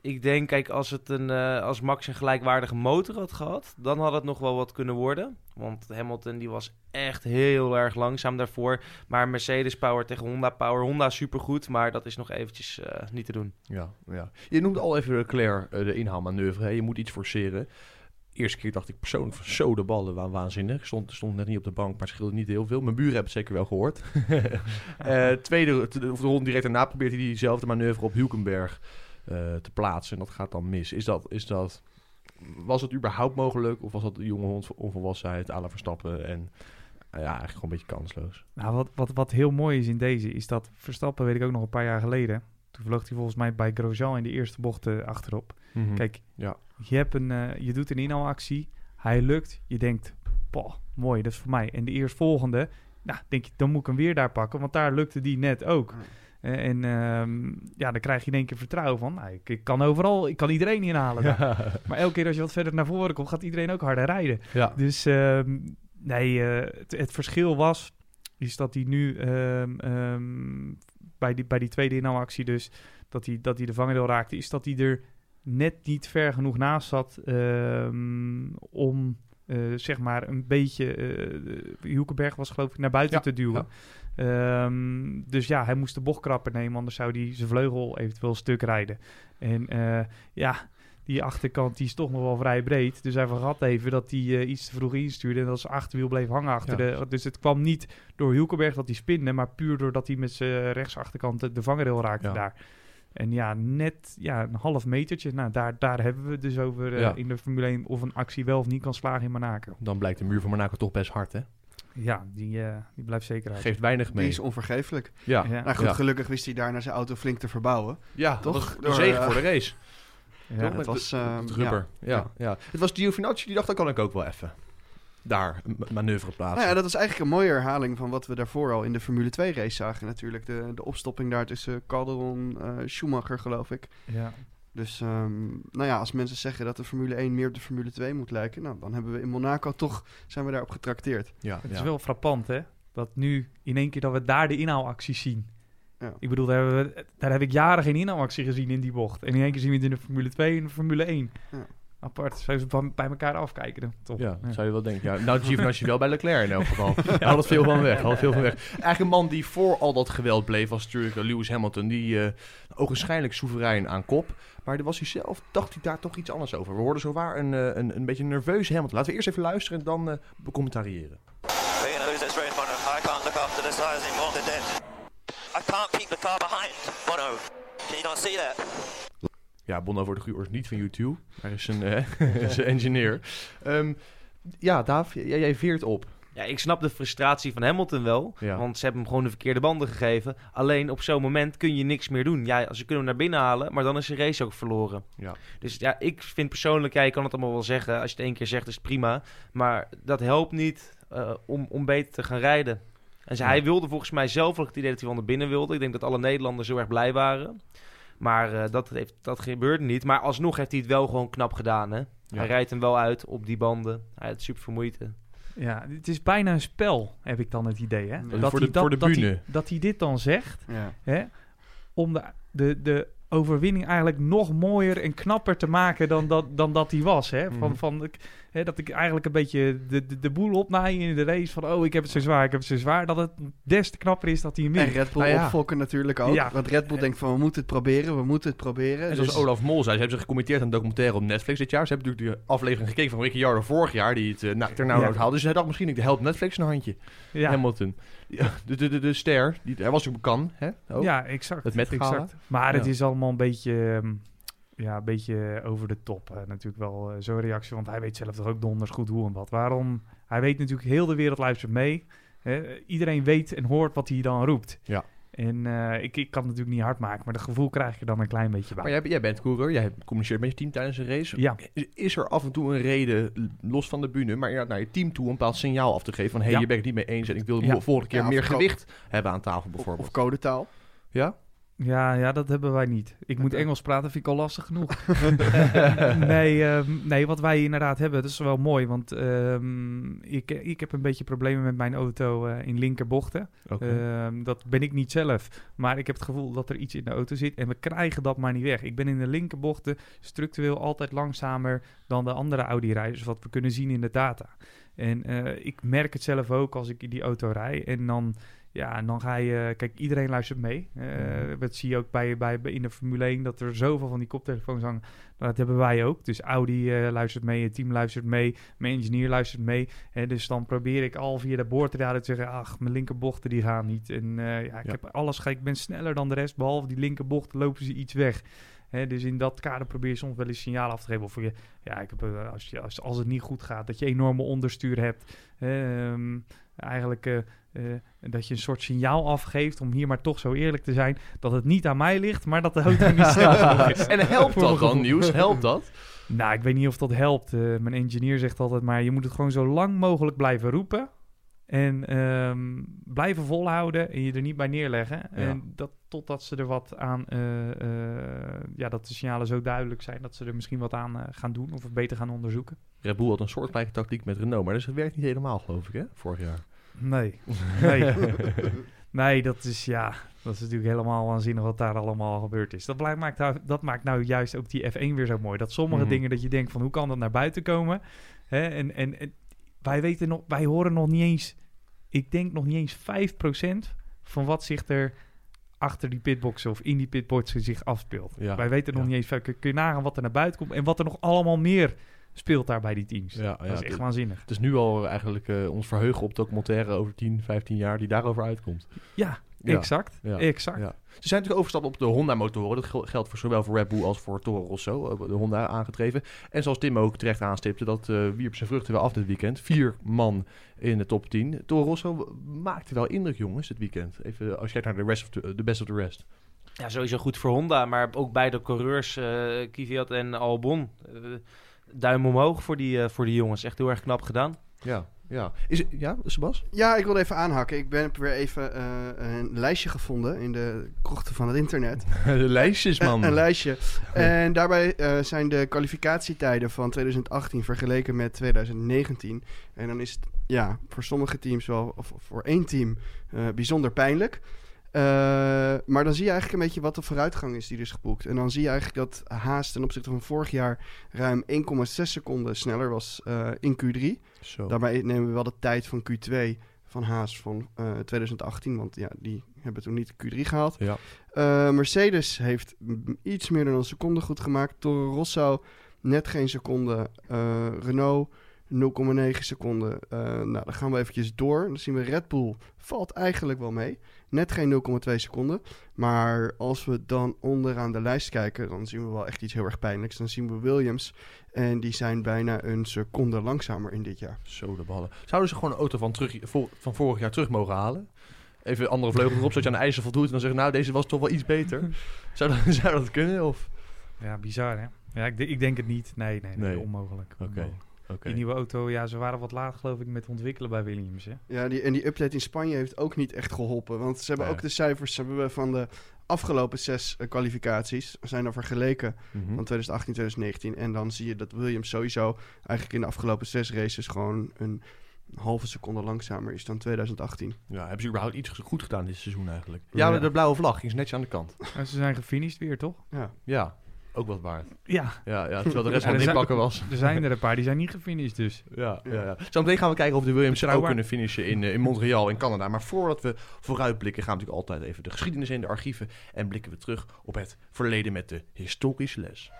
Ik denk, kijk, als, het een, eh, als Max een gelijkwaardige motor had gehad, dan had het nog wel wat kunnen worden. Want Hamilton die was echt heel erg langzaam daarvoor. Maar Mercedes Power tegen Honda Power. Honda supergoed, maar dat is nog eventjes eh, niet te doen. Ja, ja. Je noemde al even Leclerc eh, de inhaalmanoeuvre. Je moet iets forceren. Eerste keer dacht ik persoonlijk van zo de ballen waanzinnig. Stond, stond net niet op de bank, maar scheelde niet heel veel. Mijn buren hebben het zeker wel gehoord. Eh, tweede, de, of de ronde direct daarna probeert hij diezelfde manoeuvre op Hulkenberg te plaatsen. En dat gaat dan mis. Is dat, is dat, was het überhaupt mogelijk? Of was dat de jonge hond onvolwassenheid la Verstappen? En eh, ja, eigenlijk gewoon een beetje kansloos. Nou, wat, wat, wat heel mooi is in deze, is dat Verstappen, weet ik ook nog een paar jaar geleden. Toen vloog hij volgens mij bij Grosjean in de eerste bocht eh, achterop. Kijk, Ja. je, hebt een, eh, je doet een inhaalactie, hij lukt, je denkt, poh, mooi, dat is voor mij. En de eerstvolgende, nou, denk je, dan moet ik hem weer daar pakken, want daar lukte die net ook. Eh, en ehm, ja, dan krijg je in één keer vertrouwen van, nou, ik, ik kan overal, ik kan iedereen inhalen. Maar elke keer als je wat verder naar voren komt, gaat iedereen ook harder rijden. Ja. Dus ehm, nee, eh, het, het verschil was, is dat hij nu ehm, bij, die, bij die tweede inhaalactie dus, dat hij, dat hij de vangrail raakte, is dat hij er net niet ver genoeg naast zat om eh, zeg maar een beetje, eh Hulkenberg was geloof ik, naar buiten Ja, te duwen. Ehm, dus ja, hij moest de bocht krapper nemen, anders zou hij zijn vleugel eventueel stuk rijden. En eh, ja, die achterkant die is toch nog wel vrij breed. Dus hij vergat even dat hij eh, iets te vroeg instuurde en dat zijn achterwiel bleef hangen achter Ja. de... Dus het kwam niet door Hulkenberg dat hij spinde, maar puur doordat hij met zijn rechtsachterkant de, vangrail raakte Ja. daar. En ja, net ja, een half metertje. Nou, daar, daar hebben we het dus over eh, Ja. in de Formule 1 of een actie wel of niet kan slagen in Monaco. Dan blijkt de muur van Monaco toch best hard, hè? Ja, die, eh, die blijft zeker uit. Geeft weinig Die mee. is onvergeeflijk. Ja, Ja. Nou goed, Ja. gelukkig wist hij daarna zijn auto flink te verbouwen. ja Toch? Een Door, zegen eh, voor de race. Ja. Toch? het was, ehm, het rubber. Ja. Ja, Het was Giovinazzi die dacht, dat kan ik ook wel even. Daar, manoeuvre plaatsen. Nou ja, dat is eigenlijk een mooie herhaling van wat we daarvoor al in de Formule 2 race zagen natuurlijk. De, de opstopping daar tussen Calderon, eh Schumacher geloof ik. Ja. Dus ehm, nou ja, als mensen zeggen dat de Formule 1 meer op de Formule 2 moet lijken, nou, dan hebben we in Monaco toch, zijn we daarop getrakteerd. ja, Het ja. is wel frappant, hè? Dat nu in één keer dat we daar de inhaalacties zien. Ja. Ik bedoel, daar, hebben we, daar heb ik jaren geen inhaalactie gezien in die bocht. En in één keer zien we het in de Formule 2 en de Formule 1. Ja. Apart. Zou ze bij elkaar afkijken dan? Top. Ja, zou je wel denken. Ja, nou, Giovinazzi wel bij Leclerc in elk geval. Hij had het veel van weg. Had het veel van weg. Eigenlijk een man die voor al dat geweld bleef was natuurlijk eh, Lewis Hamilton. Die eh ogenschijnlijk soeverein aan kop. Maar was hij zelf, dacht hij daar toch iets anders over. We hoorden zowaar een, eh, een, een beetje een nerveus Hamilton. Laten we eerst even luisteren en dan eh race, Bono. I can't look after the anymore. They're dead. I can't keep the car behind, Bono. Can you not see that? Ja, Bono voor de orde niet van YouTube. Hij is een, eh, is een engineer. Ehm, ja, Daaf, jij, jij veert op. Ja, ik snap de frustratie van Hamilton wel. Ja. Want ze hebben hem gewoon de verkeerde banden gegeven. Alleen op zo'n moment kun je niks meer doen. Ja, ze kunnen hem naar binnen halen, maar dan is de race ook verloren. Ja. Dus ja, ik vind persoonlijk, ja, je kan het allemaal wel zeggen. Als je het één keer zegt, is het prima. Maar dat helpt niet eh, om, om beter te gaan rijden. En ze, Ja. hij wilde volgens mij zelf ook het idee dat hij wel naar binnen wilde. Ik denk dat alle Nederlanders heel erg blij waren. Maar eh, dat, heeft, dat gebeurde niet. Maar alsnog heeft hij het wel gewoon knap gedaan. Hè? Ja. Hij rijdt hem wel uit op die banden. Hij had super vermoeid. Ja, het is bijna een spel, heb ik dan het idee. Hè? voor de- hij dat, voor de dat hij- dat hij dit dan zegt, Ja. hè, om de, de, de overwinning eigenlijk nog mooier en knapper te maken dan dat, dan dat hij was. Hè? Van, Mhm. van, ik- hè, dat ik eigenlijk een beetje de, de, de boel opnaaien in de race van oh, ik heb het zo zwaar, ik heb het zo zwaar. Dat het des te knapper is dat hij hem En. Red Bull Nou ja. opfokken natuurlijk ook. Ja. Want Red Bull denkt van we moeten het proberen, we moeten het proberen. En zoals Dus- Olaf Mol zei, ze hebben zich gecommitteerd aan een documentaire op Netflix dit jaar. Ze hebben natuurlijk de aflevering gekeken van Ricciardo vorig jaar, die het uh, na, ter nauw Ja. haalde. Dus hij dacht misschien, ik help Netflix een handje. ja. Hamilton. Ja, de, de, de, de ster, die, hij was natuurlijk kan, hè? Ook. ja, exact. Het met exact. Maar het is allemaal een beetje... ehm, ja, een beetje over de top. natuurlijk wel eh, zo'n reactie, want hij weet zelf toch ook donders goed hoe en wat. Waarom? Hij weet natuurlijk, heel de wereld luistert mee. Hè? iedereen weet en hoort wat hij dan roept. Ja. En eh, ik, ik kan het natuurlijk niet hard maken, maar dat gevoel krijg je dan een klein beetje bij. Maar jij, jij bent coureur, jij communiceert met je team tijdens een race. Ja. Is, er af en toe een reden, los van de bühne, maar naar je team toe een bepaald signaal af te geven van hé, hey, Ja. hier ben ik het niet mee eens en ik wil de volgende keer Ja, meer of gewicht hebben aan tafel Of, bijvoorbeeld. of codetaal. ja? Ja, ja, dat hebben wij niet. Ik moet. Engels praten, vind ik al lastig genoeg. nee, ehm, nee, wat wij inderdaad hebben, dat is wel mooi. Want ehm, ik, ik heb een beetje problemen met mijn auto eh, in linkerbochten. Ehm, dat ben ik niet zelf. Maar ik heb het gevoel dat er iets in de auto zit. En we krijgen dat maar niet weg. Ik ben in de linkerbochten structureel altijd langzamer dan de andere Audi-rijders. Wat we kunnen zien in de data. En eh, ik merk het zelf ook als ik in die auto rij. En dan, ja, en dan ga je... Kijk, iedereen luistert mee. Eh Dat zie je ook bij, bij, in de Formule 1. Dat er zoveel van die koptelefoons hangen. Dat hebben wij ook. Dus Audi eh, luistert mee. Het team luistert mee. Mijn engineer luistert mee. Hè, dus dan probeer ik al via de boordradio te zeggen... Ach, mijn linkerbochten die gaan niet. En eh, ja, ik Ja. heb alles... Ik ben sneller dan de rest. Behalve die linkerbochten lopen ze iets weg. Dus in dat kader probeer je soms wel eens signaal af te geven. Of je, ja, ik heb, als, je, als, als het niet goed gaat, dat je enorme onderstuur hebt. Ehm, eigenlijk eh, dat je een soort signaal afgeeft, om hier maar toch zo eerlijk te zijn, dat het niet aan mij ligt, maar dat de auto niet snel is. en helpt dat dan. Nieuws? Helpt dat? Nou, ik weet niet of dat helpt. Eh, mijn engineer zegt altijd maar, je moet het gewoon zo lang mogelijk blijven roepen. En ehm, blijven volhouden en je er niet bij neerleggen. En dat totdat ze er wat aan, eh, ja, dat de signalen zo duidelijk zijn dat ze er misschien wat aan gaan doen of het beter gaan onderzoeken. Red Bull had een soortgelijke tactiek met Renault, maar dus dat werkt niet helemaal, geloof ik, hè? Vorig jaar. Nee, nee. nee, dat is ja, dat is natuurlijk helemaal waanzinnig wat daar allemaal gebeurd is. Dat, blijkt, maakt, nou- dat maakt nou juist ook die F1 weer zo mooi. Dat sommige Mhm. dingen dat je denkt van hoe kan dat naar buiten komen? Hè? En, en, en wij weten nog, wij horen nog niet eens, ik denk nog niet eens 5% van wat zich er achter die pitboxen of in die pitboxen zich afspeelt. Ja, Wij weten nog ja. niet eens, kun je nagaan wat er naar buiten komt en wat er nog allemaal meer speelt daar bij die teams. Ja, dat ja, is echt waanzinnig. Het is nu al eigenlijk eh, ons verheugen op documentaire over 10, 15 jaar die daarover uitkomt. Ja, Ja, exact. ja, exact. Ja. Ze zijn natuurlijk overgestapt op de Honda-motoren. Dat gel- geldt voor zowel voor Red Bull als voor Toro Rosso, eh, de Honda aangedreven. En zoals Tim ook terecht aanstipte, dat eh wierp zijn vruchten wel af dit weekend. Vier man in de top 10. Toro Rosso maakte wel indruk, jongens, dit weekend. Even als je kijkt naar de, rest of the, de best of the rest. Ja, sowieso goed voor Honda, maar ook beide coureurs, eh Kvyat en Albon. Duim omhoog voor die, eh, voor die jongens. Echt heel erg knap gedaan. Ja, ja. Is, het- ja, Sebas? Ja, ik wilde even aanhaken. Ik ben heb weer even eh, een lijstje gevonden in de krochten van het internet. lijstjes, man. Een, een lijstje. En daarbij eh, zijn de kwalificatietijden van 2018 vergeleken met 2019. En dan is het ja, voor sommige teams wel, of voor één team, eh, bijzonder pijnlijk. Eh, maar dan zie je eigenlijk een beetje wat de vooruitgang is die er is geboekt. En dan zie je eigenlijk dat Haas ten opzichte van vorig jaar ruim 1,6 seconden sneller was eh, in Q3. Zo. Daarbij nemen we wel de tijd van Q2 van Haas van eh, 2018, want ja, die hebben toen niet Q3 gehaald. Ja. Eh, Mercedes heeft iets meer dan een seconde goed gemaakt. Toro Rosso net geen seconde. Eh, Renault 0,9 seconden. Eh, nou, dan gaan we eventjes door. Dan zien we Red Bull valt eigenlijk wel mee. Net geen 0,2 seconden. Maar als we dan onderaan de lijst kijken, dan zien we wel echt iets heel erg pijnlijks. Dan zien we Williams. En die zijn bijna een seconde langzamer in dit jaar. Zo de ballen. Zouden ze gewoon een auto van, terug, voor- van vorig jaar terug mogen halen? Even andere vleugel erop, zodat je aan de eisen voldoet. En dan zeggen, nou, deze was toch wel iets beter. zou, dat, zou dat kunnen? Of? Ja, bizar hè? Ja, ik, ik denk het niet. Nee, nee, nee, Nee. onmogelijk. Oké, Onmogelijk. Oké. Die nieuwe auto, ja, ze waren wat laat geloof ik met ontwikkelen bij Williams hè? Ja, die, en die update in Spanje heeft ook niet echt geholpen. Want ze hebben Nee. ook de cijfers hebben we van de afgelopen zes eh, kwalificaties. zijn dan vergeleken Mhm. van 2018, 2019. En dan zie je dat Williams sowieso eigenlijk in de afgelopen zes races gewoon een halve seconde langzamer is dan 2018. Ja, hebben ze überhaupt iets goed gedaan dit seizoen eigenlijk? Ja. Ja, de blauwe vlag ging netjes aan de kant. En ze zijn gefinished weer, toch? Ja. Ja, ook wat waard. Ja. Ja, ja terwijl de rest van het zijn- inpakken was. Er zijn er een paar die zijn niet gefinished dus. Ja, ja, ja. Zo meteen gaan we kijken of de Williams er ook Betrouwbaar. kunnen finishen in, eh, in Montreal in Canada. Maar voordat we vooruitblikken gaan we natuurlijk altijd even de geschiedenis in de archieven. En blikken we terug op het verleden met de historische les.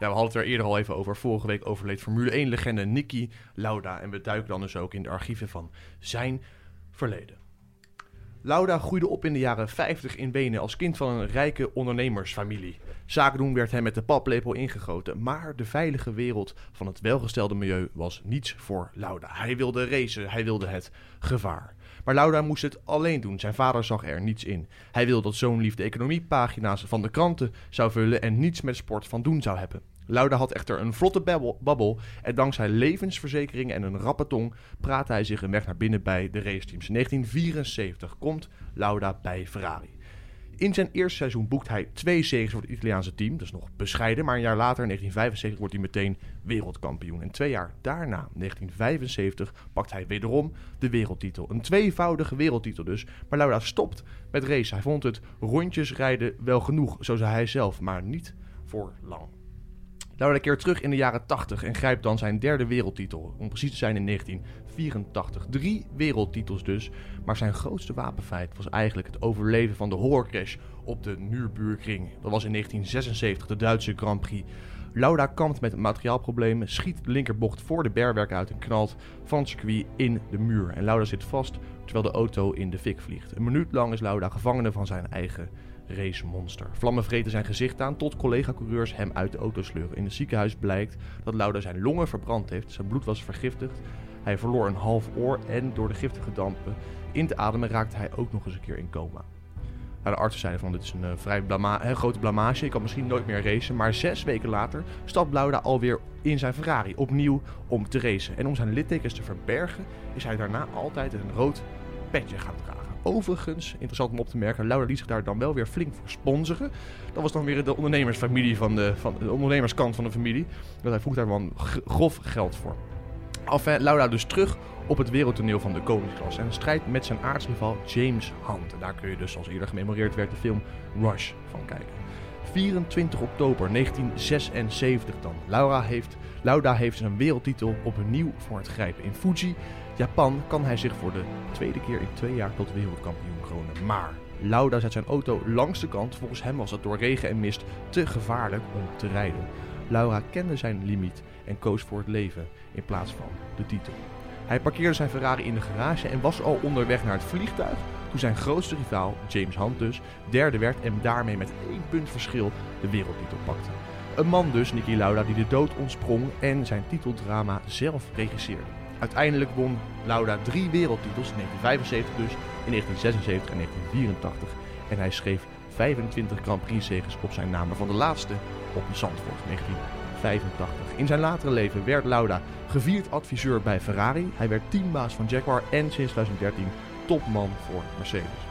Ja, we hadden het er eerder al even over. Vorige week overleed Formule 1-legende Nicky Lauda. En we duiken dan dus ook in de archieven van zijn verleden. Lauda groeide op in de jaren 50 in Wenen als kind van een rijke ondernemersfamilie. Zaken doen werd hem met de paplepel ingegoten, maar de veilige wereld van het welgestelde milieu was niets voor Lauda. Hij wilde racen, hij wilde het gevaar. Maar Lauda moest het alleen doen, zijn vader zag er niets in. Hij wilde dat zo'n lief de economiepagina's van de kranten zou vullen en niets met sport van doen zou hebben. Lauda had echter een vlotte babbel, en dankzij levensverzekeringen en een rappe tong praatte hij zich een weg naar binnen bij de raceteams. In 1974 komt Lauda bij Ferrari. In zijn eerste seizoen boekt hij twee zegens voor het Italiaanse team. Dat is nog bescheiden, maar een jaar later, in 1975, wordt hij meteen wereldkampioen. En twee jaar daarna, 1975, pakt hij wederom de wereldtitel. Een tweevoudige wereldtitel dus. Maar Lauda stopt met racen. Hij vond het rondjesrijden wel genoeg, zo zei hij zelf, maar niet voor lang. Lauda keert terug in de jaren 80 en grijpt dan zijn derde wereldtitel. Om precies te zijn in 1984. Drie wereldtitels dus. Maar zijn grootste wapenfeit was eigenlijk het overleven van de horrorcrash op de Nürburgring. Dat was in 1976 de Duitse Grand Prix. Lauda kampt met materiaalproblemen, schiet de linkerbocht voor de bergwerk uit en knalt van circuit in de muur. En Lauda zit vast terwijl de auto in de fik vliegt. Een minuut lang is Lauda gevangene van zijn eigen racemonster. Vlammen vreten zijn gezicht aan tot collega-coureurs hem uit de auto sleuren. In het ziekenhuis blijkt dat Lauda zijn longen verbrand heeft. Zijn bloed was vergiftigd. Hij verloor een half oor en door de giftige dampen in te ademen raakte hij ook nog eens een keer in coma. Nou, de artsen zeiden van dit is een eh, vrij blama een grote blamage. Ik kan misschien nooit meer racen. Maar zes weken later stapt Lauda alweer in zijn Ferrari opnieuw om te racen. En om zijn littekens te verbergen is hij daarna altijd een rood petje gaan dragen. Overigens, interessant om op te merken, Lauda liet zich daar dan wel weer flink voor sponsoren. Dat was dan weer de ondernemersfamilie van de, van de ondernemerskant van de familie. Dat hij vroeg daar wel g- grof geld voor. Enfin, Lauda dus terug op het wereldtoneel van de koningsklasse en strijdt met zijn aartsrival James Hunt. En daar kun je dus, zoals eerder gememoreerd werd, de film Rush van kijken. 24 oktober 1976 dan. Laura heeft, Lauda heeft zijn wereldtitel opnieuw voor het grijpen. In Fuji, Japan, kan hij zich voor de tweede keer in twee jaar tot wereldkampioen kronen. Maar Lauda zet zijn auto langs de kant. Volgens hem was het door regen en mist te gevaarlijk om te rijden. Laura kende zijn limiet en koos voor het leven in plaats van de titel. Hij parkeerde zijn Ferrari in de garage en was al onderweg naar het vliegtuig toen zijn grootste rivaal, James Hunt dus, derde werd en daarmee met één punt verschil de wereldtitel pakte. Een man dus, Niki Lauda, die de dood ontsprong en zijn titeldrama zelf regisseerde. Uiteindelijk won Lauda drie wereldtitels, in 1975 dus, in 1976 en 1984. En hij schreef 25 Grand Prix zegens op zijn naam, waarvan de laatste op Zandvoort, 1985. In zijn latere leven werd Lauda gevierd adviseur bij Ferrari. Hij werd teambaas van Jaguar en sinds 2013 topman voor Mercedes.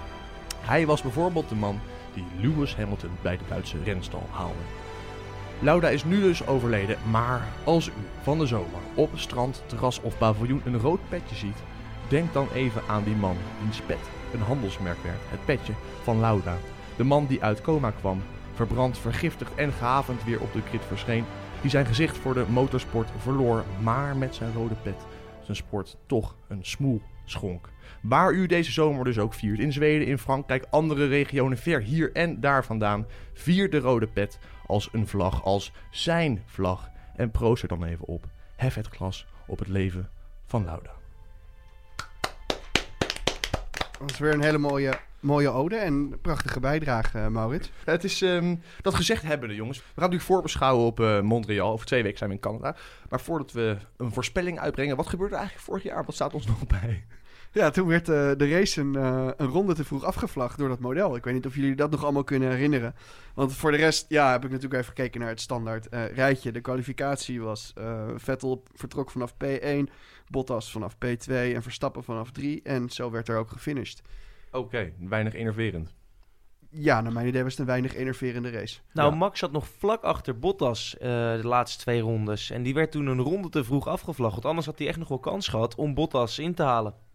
Hij was bijvoorbeeld de man die Lewis Hamilton bij de Duitse renstal haalde. Lauda is nu dus overleden, maar als u van de zomer op strand, terras of paviljoen een rood petje ziet, denk dan even aan die man wiens pet een handelsmerk werd, het petje van Lauda. De man die uit coma kwam, verbrand, vergiftigd en gehavend weer op de grid verscheen, die zijn gezicht voor de motorsport verloor, maar met zijn rode pet zijn sport toch een smoel schonk. Waar u deze zomer dus ook viert. In Zweden, in Frankrijk, andere regionen ver hier en daar vandaan. Vier de rode pet als een vlag, als zijn vlag. En proost er dan even op. Hef het glas op het leven van Lauda. Dat is weer een hele mooie, mooie ode en prachtige bijdrage, eh, Maurits. Het is ehm, dat gezegd hebbende, jongens. We gaan natuurlijk voorbeschouwen op eh, Montreal. Over twee weken zijn we in Canada. Maar voordat we een voorspelling uitbrengen, wat gebeurde er eigenlijk vorig jaar? Wat staat ons nog bij? Ja, toen werd eh, de race een, eh, een ronde te vroeg afgevlagd door dat model. Ik weet niet of jullie dat nog allemaal kunnen herinneren. Want voor de rest, ja, heb ik natuurlijk even gekeken naar het standaard eh, rijtje. De kwalificatie was eh, Vettel vertrok vanaf P1, Bottas vanaf P2 en Verstappen vanaf 3. En zo werd er ook gefinished. Oké, weinig enerverend. Ja, naar mijn idee was het een weinig enerverende race. Nou, Ja. Max zat nog vlak achter Bottas eh, de laatste twee rondes. En die werd toen een ronde te vroeg afgevlagd. Want anders had hij echt nog wel kans gehad om Bottas in te halen.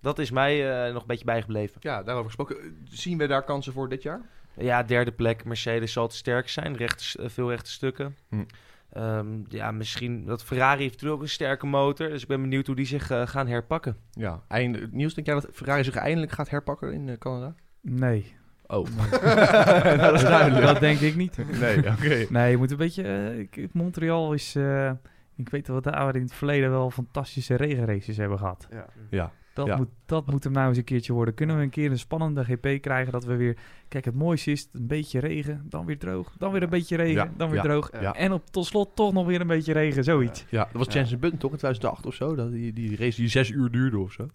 Dat is mij eh, nog een beetje bijgebleven. Ja, daarover gesproken. Zien we daar kansen voor dit jaar? Ja, derde plek. Mercedes zal te sterk zijn. Rechte, eh, veel rechte stukken. Hm. Ehm, ja, misschien... Dat Ferrari heeft natuurlijk ook een sterke motor. Dus ik ben benieuwd hoe die zich eh, gaan herpakken. Ja, eind, Niels, denk jij dat Ferrari zich eindelijk gaat herpakken in Canada? Nee. Oh, Nee. dat is duidelijk. Dat denk ik niet. Nee, oké. Nee, je moet een beetje... ik- Montreal is... eh, ik weet wel dat de oude in het verleden wel fantastische regenraces hebben gehad. Ja. Ja, Dat, Ja. moet, dat moet hem nou eens een keertje worden. Kunnen we een keer een spannende GP krijgen dat we weer... Kijk, het mooiste is een beetje regen, dan weer droog. Dan weer een beetje regen, Ja, dan weer ja, droog. ja. En op tot slot toch nog weer een beetje regen, zoiets. Ja, dat was Ja. Jensen Button toch in 2008 of zo? Dat die, die race die zes uur duurde of zo.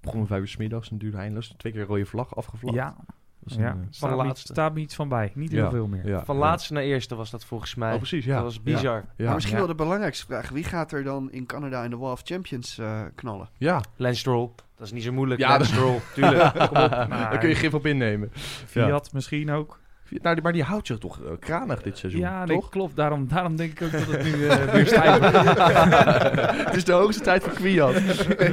Begon om vijf uur 's middags en duurde eindeloos. Twee keer rode vlag afgevlakt. Ja, was een, eh, Staat, Van laatste. staat me iets van bij. Niet heel Ja. veel meer. ja, Van ja. laatste naar eerste was dat volgens mij. Oh, precies, ja. Dat was bizar. Ja. maar misschien ja. wel de belangrijkste vraag. Wie gaat er dan in Canada in de Wall of Champions eh, knallen? Ja, Lance Stroll. Dat is niet zo moeilijk. Ja, Lance Stroll, tuurlijk. Kom op. daar kun je gif op innemen. Fiat misschien ook. Nou, die- maar die houdt zich toch eh, kranig dit seizoen, Ja, nee, toch? klopt. Daarom, daarom denk ik ook dat het nu eh, weer stijgt. het is de hoogste tijd voor Kwiat.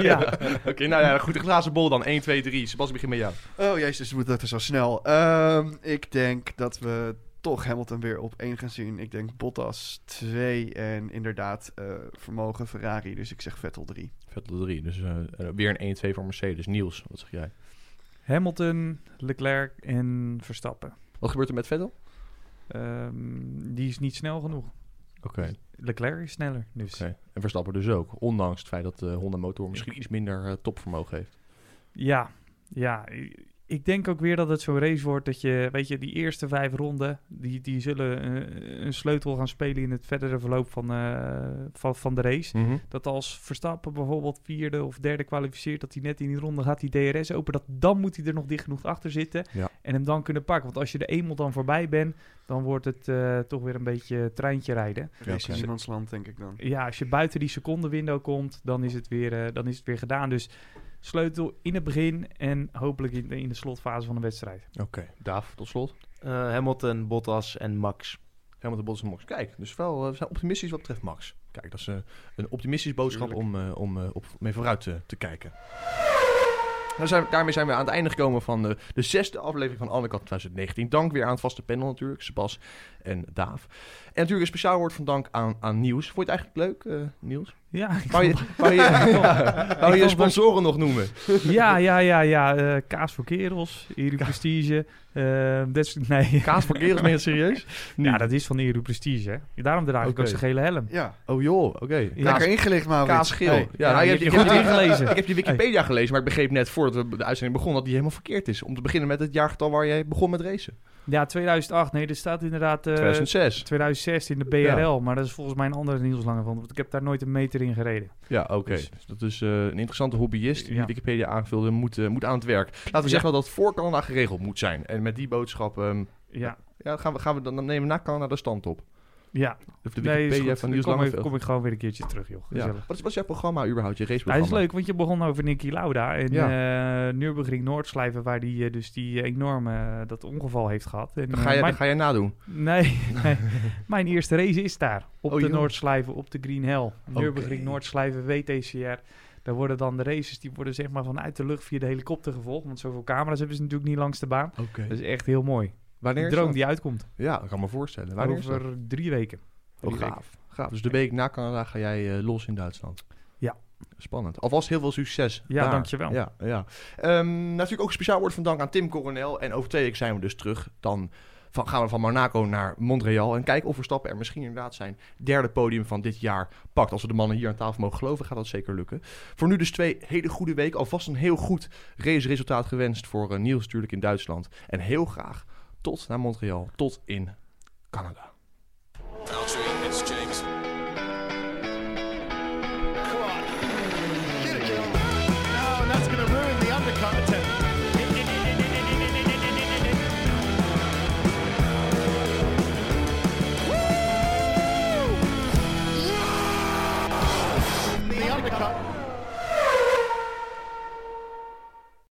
Ja. Oké, nou ja, goed. De glazen bol dan. 1, 2, 3. Sebas, begin met jou. Oh jezus, moet dat er zo snel. Ehm, ik denk dat we toch Hamilton weer op één gaan zien. Ik denk Bottas 2 en inderdaad eh, vermogen Ferrari. Dus ik zeg Vettel 3. Vettel 3. Dus weer een 1, 2 voor Mercedes. Niels, wat zeg jij? Hamilton, Leclerc en Verstappen. Wat gebeurt er met Vettel? Ehm, die is niet snel genoeg. Oké. Leclerc is sneller. Dus Oké. En Verstappen dus ook. Ondanks het feit dat de Honda motor misschien iets minder eh, topvermogen heeft. ja, ja. Ik denk ook weer dat het zo'n race wordt dat je, weet je, die eerste vijf ronden, die, die zullen eh, een sleutel gaan spelen in het verdere verloop van, eh, van, van de race. Mhm. Dat als Verstappen bijvoorbeeld vierde of derde kwalificeert, dat hij net in die ronde gaat die DRS open, dat dan moet hij er nog dicht genoeg achter zitten Ja. en hem dan kunnen pakken. Want als je er eenmaal dan voorbij bent, dan wordt het eh, toch weer een beetje treintje rijden. Ja, in land, denk ik dan. Ja, als je buiten die secondenwindow komt, dan is het weer, dan is het weer gedaan. Dus sleutel in het begin en hopelijk in, de- in de slotfase van de wedstrijd. Oké. Daaf, tot slot. Eh, Hamilton, Bottas en Max. Helemaal de Bottas en Max. Kijk, dus wel, eh, we zijn optimistisch wat betreft Max. Kijk, dat is eh, een optimistische boodschap om, eh, om eh, op, mee vooruit te, te kijken. Nou zijn we- daarmee zijn we aan het einde gekomen van de, de zesde aflevering van Undercut 2019. Dank weer aan het vaste panel natuurlijk, Sebas en Daaf. En natuurlijk een speciaal woord van dank aan, aan Niels. Vond je het eigenlijk leuk, eh, Niels? Ja, ik Wou je, wou je, wou je je vond- sponsoren nog noemen? ja, ja, ja, ja. eh, kaas voor kerels, Eru Prestige. eh, dat is- nee. Kaas voor kerels, je het serieus? Ja, dat is van Eru Prestige. Hè? Daarom draag ik ook zijn gele helm. Ja, Oh joh, oké. Ja. lekker ingelicht, Maurits. Kaasgeel. Hey. ja, nou, je je, hebt je goed ingelezen. Ik heb je Wikipedia gelezen, maar ik begreep net voordat we de uitzending begonnen dat die helemaal verkeerd is. Om te beginnen met het jaargetal waar jij begon met racen. Ja, 2008. Nee, er staat inderdaad... eh, 2006. 2006 in de BRL, maar dat is volgens mij een andere Niels van, want ik heb daar nooit een meter in gereden. Ja, oké. Dus- Dus dat is eh, een interessante hobbyist die Ja. Wikipedia aangevulde, moet, eh, moet aan het werk. Laten we zeggen dat het voor Canada geregeld moet zijn. En met die boodschap ehm, Ja, ja, gaan, we, gaan we dan, nemen we na Canada de stand op. ja. Of de Nee, Wikipedia van Niels kom, ik, kom ik gewoon weer een keertje terug, joh. Ja. Wat, is, wat is jouw programma überhaupt, je raceprogramma? het is leuk, want je begon over Nicky Lauda en Ja. eh Nürburgring Noordslijven, waar die eh, dus die enorme eh, dat ongeval heeft gehad. En, Dat ga, je, mijn, dat ga je nadoen. Nee, nee. mijn eerste race is daar. Op Oh, de. Noordslijven, op de Green Hell. Nürburgring Oké. Noordslijven, WTCR. Daar worden dan de races, die worden zeg maar vanuit de lucht via de helikopter gevolgd. Want zoveel camera's hebben ze natuurlijk niet langs de baan. Oké. Dat is echt heel mooi. Wanneer Een droom die uitkomt. Ja, dat kan me voorstellen. Wanneer? Over drie weken. Oh, Drie weken. gaaf. gaaf. Dus de week na Canada ga jij eh, los in Duitsland. Ja. Spannend. Alvast heel veel succes. Ja, daar. dankjewel. Ja, ja. Ehm, natuurlijk ook een speciaal woord van dank aan Tim Coronel. En over twee weken zijn we dus terug. Dan van, gaan we van Monaco naar Montreal. En kijken of Verstappen er misschien inderdaad zijn derde podium van dit jaar pakt. Als we de mannen hier aan tafel mogen geloven, gaat dat zeker lukken. Voor nu dus twee hele goede weken. Alvast een heel goed raceresultaat gewenst voor eh, Niels natuurlijk in Duitsland. En heel graag tot naar Montreal, tot in Canada.